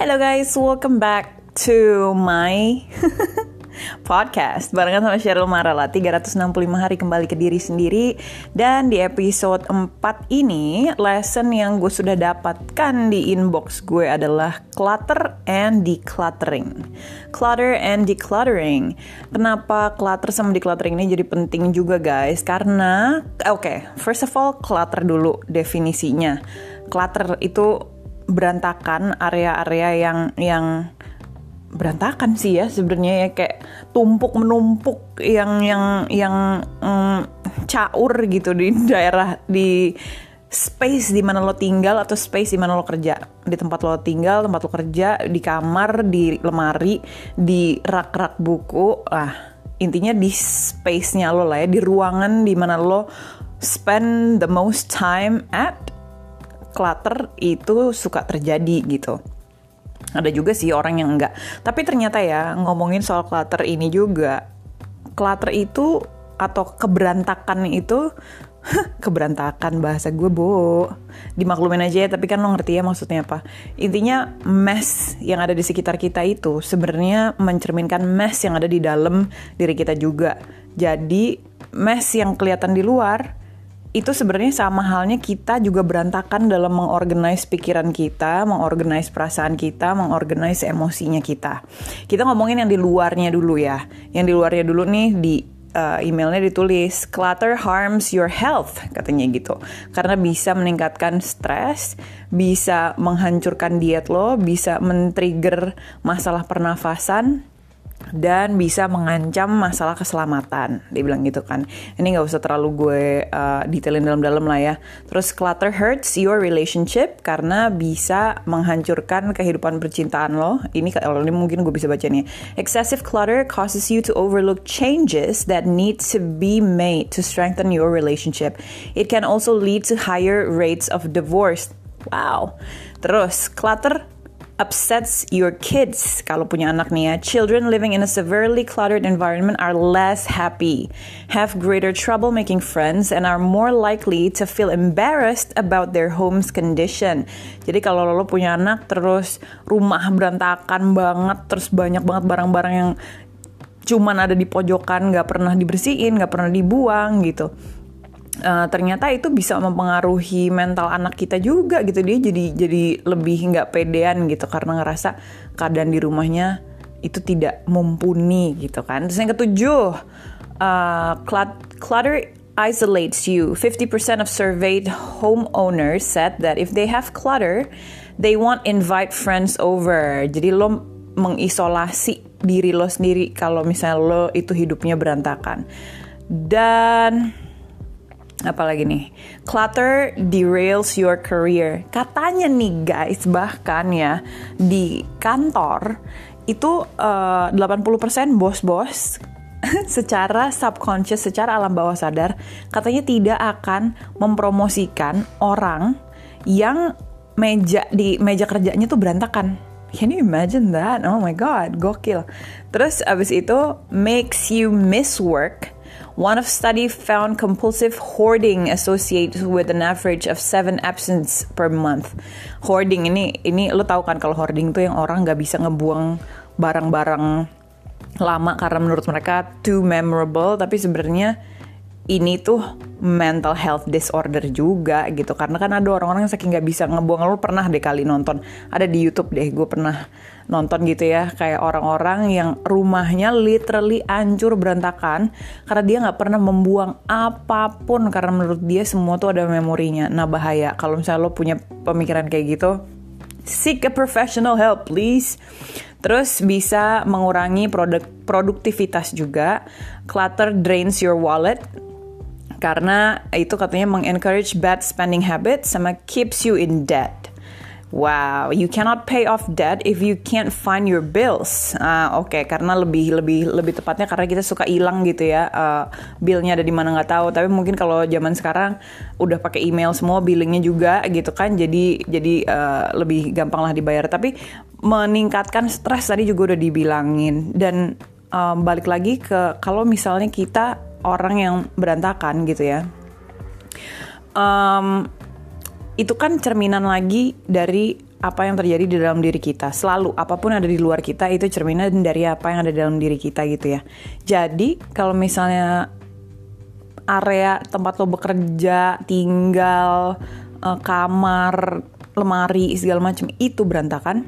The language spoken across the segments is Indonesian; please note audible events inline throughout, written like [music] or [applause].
Hello guys, welcome back to my [laughs] podcast. Barengan sama Cheryl Marala. 365 hari kembali ke diri sendiri. Dan di episode 4 ini lesson yang gue sudah dapatkan di inbox gue adalah clutter and decluttering. Clutter and decluttering. Kenapa clutter sama decluttering ini jadi penting juga guys? Karena oke okay, first of all clutter dulu definisinya. Clutter itu berantakan area-area yang yang berantakan sih ya sebenarnya ya. Kayak tumpuk menumpuk yang yang yang mm, caur gitu di daerah di space di mana lo tinggal atau space di mana lo kerja. Di tempat lo tinggal tempat lo kerja di kamar di lemari di rak-rak buku. Ah intinya di space-nya lo lah ya di ruangan di mana lo spend the most time at clutter itu suka terjadi gitu. Ada juga sih orang yang enggak. Tapi ternyata ya ngomongin soal clutter ini juga clutter itu atau keberantakan itu keberantakan bahasa gue bo. Dimaklumin aja ya tapi kan lo ngerti ya maksudnya apa. Intinya mess yang ada di sekitar kita itu sebenarnya mencerminkan mess yang ada di dalam diri kita juga. Jadi mess yang kelihatan di luar itu sebenarnya sama halnya kita juga berantakan dalam mengorganize pikiran kita, mengorganize perasaan kita, mengorganize emosinya kita. Kita ngomongin yang di luarnya dulu ya. Yang di luarnya dulu nih di uh, emailnya ditulis clutter harms your health katanya gitu. Karena bisa meningkatkan stres, bisa menghancurkan diet lo, bisa men-trigger masalah pernafasan, dan bisa mengancam masalah keselamatan. Dia bilang gitu kan. Ini nggak usah terlalu gue uh, detailin dalam-dalam lah ya. Terus clutter hurts your relationship karena bisa menghancurkan kehidupan percintaan lo. Ini kalau ini mungkin gue bisa baca nih. Excessive clutter causes you to overlook changes that need to be made to strengthen your relationship. It can also lead to higher rates of divorce. Wow. Terus clutter upsets your kids kalau punya anak nih ya. Children living in a severely cluttered environment are less happy, have greater trouble making friends, and are more likely to feel embarrassed about their home's condition. Jadi kalau lo punya anak terus rumah berantakan banget, terus banyak banget barang-barang yang cuman ada di pojokan, nggak pernah dibersihin, nggak pernah dibuang gitu uh, ternyata itu bisa mempengaruhi mental anak kita juga gitu. Dia jadi jadi lebih nggak pedean gitu karena ngerasa keadaan di rumahnya itu tidak mumpuni gitu kan. Terus yang ketujuh uh, clutter isolates you. 50% of surveyed homeowners said that if they have clutter they won't invite friends over. Jadi lo mengisolasi diri lo sendiri kalau misalnya lo itu hidupnya berantakan. Dan apalagi nih clutter derails your career katanya nih guys bahkan ya di kantor itu uh, 80% bos-bos [laughs] secara subconscious secara alam bawah sadar katanya tidak akan mempromosikan orang yang meja di meja kerjanya tuh berantakan Can you imagine that? Oh my god, gokil. Terus abis itu makes you miss work One of study found compulsive hoarding associated with an average of seven absence per month. Hoarding ini ini lo tau kan kalau hoarding tuh yang orang nggak bisa ngebuang barang-barang lama karena menurut mereka too memorable tapi sebenarnya ini tuh mental health disorder juga gitu. Karena kan ada orang-orang yang saking nggak bisa ngebuang. Lo pernah deh kali nonton. Ada di YouTube deh gue pernah nonton gitu ya. Kayak orang-orang yang rumahnya literally hancur berantakan karena dia nggak pernah membuang apa pun. Karena menurut dia semua tuh ada memorinya. Nah bahaya. Kalau misalnya lo punya pemikiran kayak gitu seek a professional help please. Terus bisa mengurangi produk produktivitas juga. Clutter drains your wallet karena itu katanya mengencourage bad spending habits sama keeps you in debt. Wow, you cannot pay off debt if you can't find your bills. Uh, Oke, okay, karena lebih lebih lebih tepatnya karena kita suka hilang gitu ya, uh, billnya ada di mana nggak tahu. Tapi mungkin kalau zaman sekarang udah pakai email semua, billingnya juga gitu kan, jadi jadi uh, lebih gampang lah dibayar. Tapi meningkatkan stres tadi juga udah dibilangin dan um, balik lagi ke kalau misalnya kita orang yang berantakan gitu ya um, itu kan cerminan lagi dari apa yang terjadi di dalam diri kita. Selalu apa pun ada di luar kita itu cerminan dari apa yang ada di dalam diri kita gitu ya. Jadi kalau misalnya area tempat lo bekerja, tinggal, uh, kamar, lemari segala macam itu berantakan,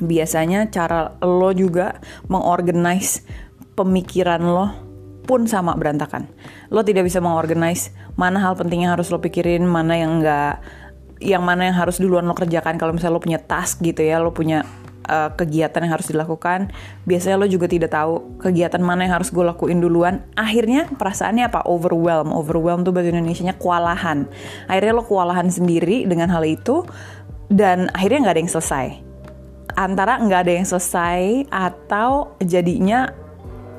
biasanya cara lo juga mengorganize pemikiran lo pun sama berantakan. Lo tidak bisa mengorganize mana hal penting yang harus lo pikirin, mana yang enggak yang mana yang harus duluan lo kerjakan. Kalau misalnya lo punya task gitu ya lo punya uh, kegiatan yang harus dilakukan biasanya lo juga tidak tahu kegiatan mana yang harus gue lakuin duluan. Akhirnya perasaannya apa? Overwhelm. Overwhelm tuh bahasa Indonesia nya kewalahan. Akhirnya lo kewalahan sendiri dengan hal itu dan akhirnya nggak ada yang selesai. Antara nggak ada yang selesai atau jadinya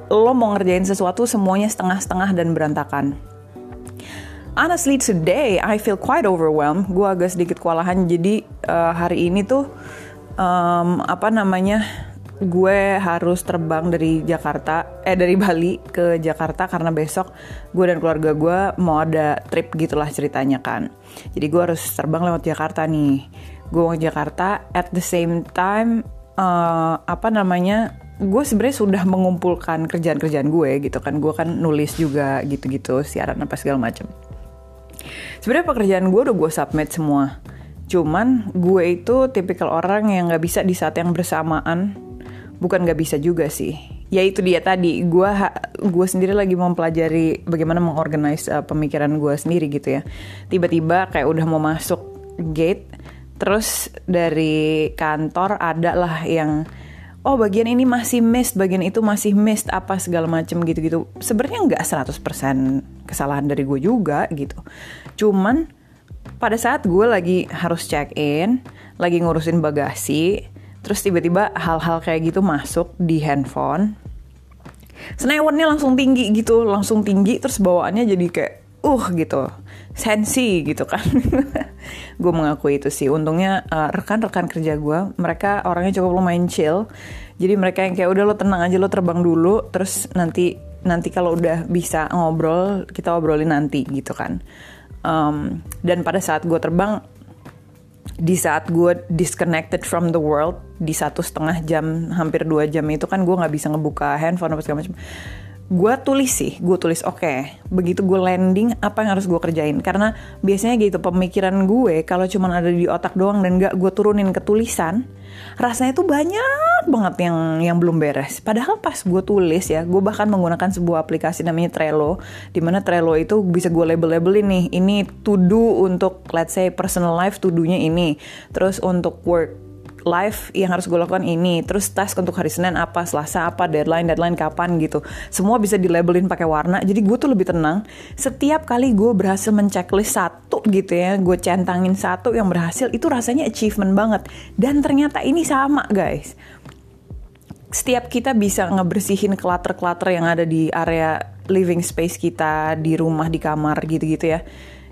lo mau ngerjain sesuatu semuanya setengah-setengah dan berantakan honestly today I feel quite overwhelmed. Gue agak sedikit kewalahan. Jadi uh, hari ini tuh um, apa namanya? Gue harus terbang dari Jakarta, eh dari Bali ke Jakarta karena besok gue dan keluarga gue mau ada trip gitulah ceritanya kan. Jadi gue harus terbang lewat Jakarta nih. Gue mau Jakarta at the same time uh, apa namanya gue sebenarnya sudah mengumpulkan kerjaan-kerjaan gue gitu kan. Gue kan nulis juga gitu-gitu siaran apa segala macam sebenarnya pekerjaan gue udah gue submit semua. Cuman gue itu tipikal orang yang nggak bisa di saat yang bersamaan. Bukan nggak bisa juga sih. Ya itu dia tadi gue gue sendiri lagi mempelajari bagaimana mengorganize uh, pemikiran gue sendiri gitu ya. Tiba-tiba kayak udah mau masuk gate terus dari kantor ada lah yang oh bagian ini masih missed, bagian itu masih missed apa segala macem gitu-gitu. Sebenarnya nggak 100% kesalahan dari gue juga gitu. Cuman pada saat gue lagi harus check in, lagi ngurusin bagasi, terus tiba-tiba hal-hal kayak gitu masuk di handphone. Senewannya langsung tinggi gitu, langsung tinggi terus bawaannya jadi kayak uh gitu. Sensi gitu kan. [laughs] Gue mengakui itu sih. Untungnya uh, rekan-rekan kerja gue mereka orangnya cukup lumayan chill. Jadi mereka yang kayak udah lo tenang aja lo terbang dulu terus nanti nanti kalau udah bisa ngobrol kita obrolin nanti gitu kan. Um, dan pada saat gue terbang di saat gue disconnected from the world di satu setengah jam hampir dua jam itu kan gue nggak bisa ngebuka handphone apa segala macam gue tulis sih gue tulis oke okay, begitu gue landing apa yang harus gue kerjain? Karena biasanya gitu pemikiran gue kalau cuma ada di otak doang dan gak gue turunin ke tulisan rasanya tuh banyak banget yang yang belum beres. Padahal pas gue tulis ya gue bahkan menggunakan sebuah aplikasi namanya Trello di mana Trello itu bisa gue label-labelin nih ini to do untuk let's say personal life to do-nya ini. Terus untuk work live yang harus gue lakukan ini terus task untuk hari Senin apa Selasa apa deadline deadline kapan gitu. Semua bisa di labelin pakai warna jadi gue tuh lebih tenang. Setiap kali gue berhasil menceklis satu gitu ya gue centangin satu yang berhasil itu rasanya achievement banget. Dan ternyata ini sama guys. Setiap kita bisa ngebersihin clutter-clutter yang ada di area living space kita di rumah di kamar gitu-gitu ya.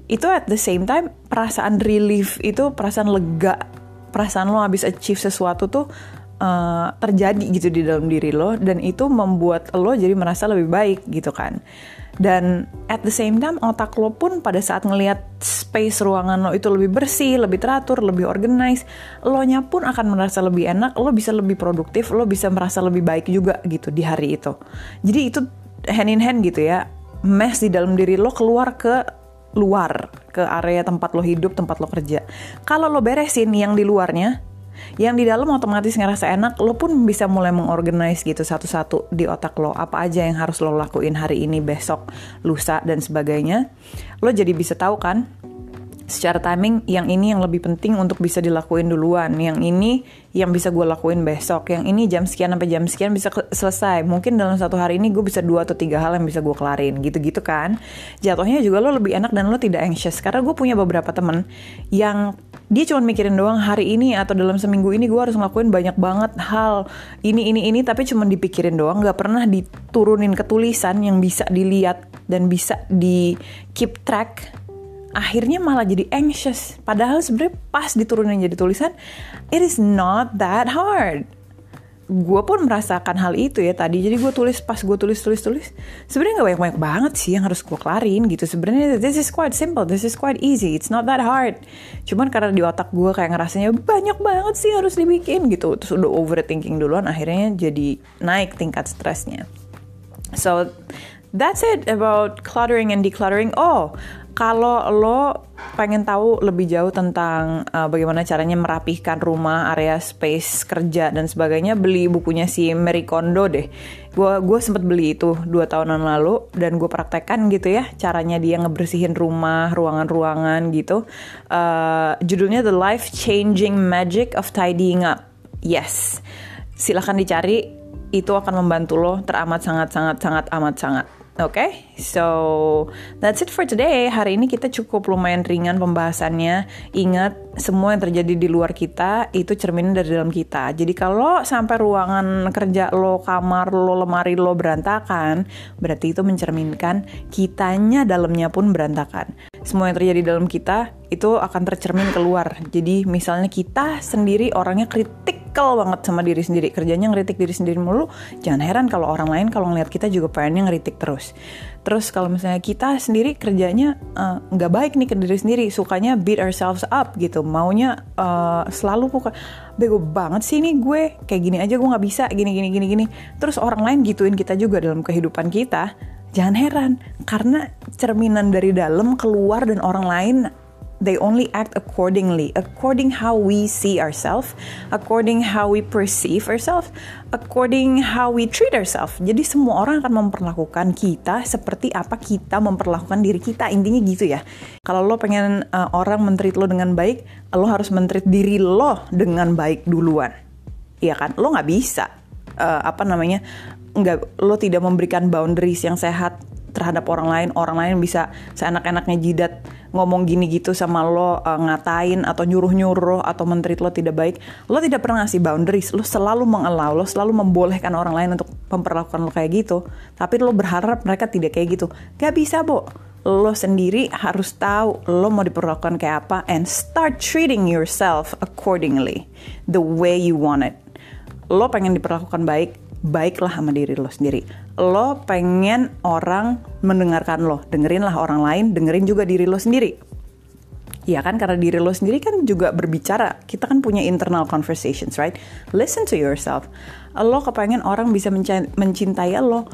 Itu at the same time perasaan relief itu perasaan lega perasaan lo habis achieve sesuatu tuh uh, terjadi gitu di dalam diri lo dan itu membuat lo jadi merasa lebih baik gitu kan dan at the same time otak lo pun pada saat ngelihat space ruangan lo itu lebih bersih, lebih teratur, lebih organized, lo nya pun akan merasa lebih enak, lo bisa lebih produktif, lo bisa merasa lebih baik juga gitu di hari itu. Jadi itu hand in hand gitu ya, mess di dalam diri lo keluar ke luar ke area tempat lo hidup, tempat lo kerja. Kalau lo beresin yang di luarnya, yang di dalam otomatis ngerasa enak, lo pun bisa mulai mengorganize gitu satu-satu di otak lo. Apa aja yang harus lo lakuin hari ini, besok, lusa, dan sebagainya. Lo jadi bisa tahu kan, secara timing yang ini yang lebih penting untuk bisa dilakuin duluan. Yang ini yang bisa gue lakuin besok. Yang ini jam sekian sampai jam sekian bisa selesai. Mungkin dalam satu hari ini gue bisa dua atau tiga hal yang bisa gue kelarin. Gitu-gitu kan. Jatuhnya juga lo lebih enak dan lo tidak anxious. Karena gue punya beberapa temen yang dia cuma mikirin doang hari ini atau dalam seminggu ini gue harus ngelakuin banyak banget hal ini ini ini tapi cuma dipikirin doang. Nggak pernah diturunin ke tulisan yang bisa dilihat dan bisa di keep track akhirnya malah jadi anxious. Padahal sebenarnya pas diturunin jadi tulisan, it is not that hard. gue pun merasakan hal itu ya tadi. Jadi gue tulis pas gue tulis tulis tulis sebenarnya nggak banyak banyak banget sih yang harus gue kelarin gitu. Sebenarnya this is quite simple this is quite easy. It's not that hard. Cuman karena di otak gue kayak ngerasanya banyak banget sih harus dibikin gitu. Terus udah overthinking duluan akhirnya jadi naik tingkat stresnya. So that's it about cluttering and decluttering. Oh kalau lo pengen tahu lebih jauh tentang uh, bagaimana caranya merapihkan rumah, area space kerja dan sebagainya, beli bukunya si Mary Kondo deh. Gue gue sempet beli itu dua tahunan lalu dan gue praktekkan gitu ya caranya dia ngebersihin rumah, ruangan-ruangan gitu. Uh, judulnya The Life Changing Magic of Tidying Up. Yes, silahkan dicari. Itu akan membantu lo teramat sangat sangat sangat amat sangat. Oke, okay? so that's it for today. Hari ini kita cukup lumayan ringan pembahasannya. Ingat, semua yang terjadi di luar kita itu cermin dari dalam kita. Jadi kalau sampai ruangan kerja lo, kamar lo, lemari lo berantakan, berarti itu mencerminkan kitanya dalamnya pun berantakan. Semua yang terjadi dalam kita itu akan tercermin keluar. Jadi misalnya kita sendiri orangnya kritik kritikal banget sama diri sendiri kerjanya ngeritik diri sendiri mulu jangan heran kalau orang lain kalau ngeliat kita juga pengennya ngeritik terus terus kalau misalnya kita sendiri kerjanya eh, nggak uh, baik nih ke diri sendiri sukanya beat ourselves up gitu maunya uh, selalu pokok bego banget sih ini gue. Kayak gini aja gue nggak bisa gini gini gini gini. Terus orang lain gituin kita juga dalam kehidupan kita. Jangan heran karena cerminan dari dalam keluar dan orang lain they only act accordingly, according how we see ourselves, according how we perceive ourselves, according how we treat ourselves. Jadi semua orang akan memperlakukan kita seperti apa kita memperlakukan diri kita. Intinya gitu ya. Kalau lo pengen uh, orang mentreat lo dengan baik, lo harus mentreat diri lo dengan baik duluan. Iya kan? Lo nggak bisa uh, apa namanya? nggak lo tidak memberikan boundaries yang sehat terhadap orang lain orang lain bisa seenak-enaknya jidat ngomong gini gitu sama lo uh, ngatain atau nyuruh-nyuruh atau menteri lo tidak baik. Lo tidak pernah ngasih boundaries. Lo selalu mengelau lo selalu membolehkan orang lain untuk memperlakukan lo kayak gitu. Tapi lo berharap mereka tidak kayak gitu. Gak bisa bo. Lo sendiri harus tahu lo mau diperlakukan kayak apa and start treating yourself accordingly the way you want it. Lo pengen diperlakukan baik baiklah sama diri lo sendiri. Lo pengen orang mendengarkan lo, dengerinlah orang lain, dengerin juga diri lo sendiri. Ya kan, karena diri lo sendiri kan juga berbicara. Kita kan punya internal conversations, right? Listen to yourself. Lo kepengen orang bisa mencintai lo,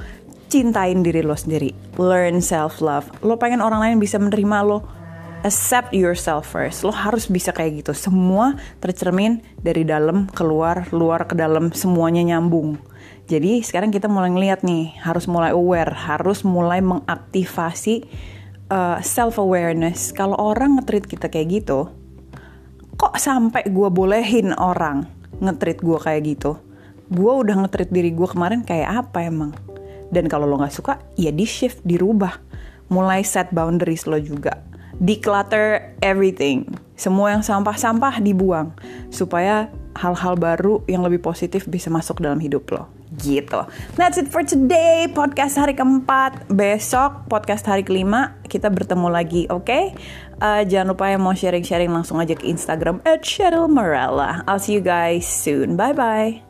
cintain diri lo sendiri. Learn self-love. Lo pengen orang lain bisa menerima lo, accept yourself first. Lo harus bisa kayak gitu. Semua tercermin dari dalam keluar, luar ke dalam, semuanya nyambung. Jadi sekarang kita mulai ngeliat nih, harus mulai aware, harus mulai mengaktifasi uh, eh, self awareness. Kalau orang ngetrit kita kayak gitu, kok sampai gue bolehin orang ngetrit gue kayak gitu? Gue udah ngetrit diri gue kemarin kayak apa emang? Dan kalau lo nggak suka, ya di shift, dirubah. Mulai set boundaries lo juga. Declutter everything. Semua yang sampah-sampah dibuang. Supaya hal-hal baru yang lebih positif bisa masuk dalam hidup lo gitu. That's it for today. Podcast hari keempat. Besok podcast hari kelima kita bertemu lagi, oke? Okay? Uh, jangan lupa yang mau sharing-sharing langsung aja ke Instagram at Cheryl Morella. I'll see you guys soon. Bye bye.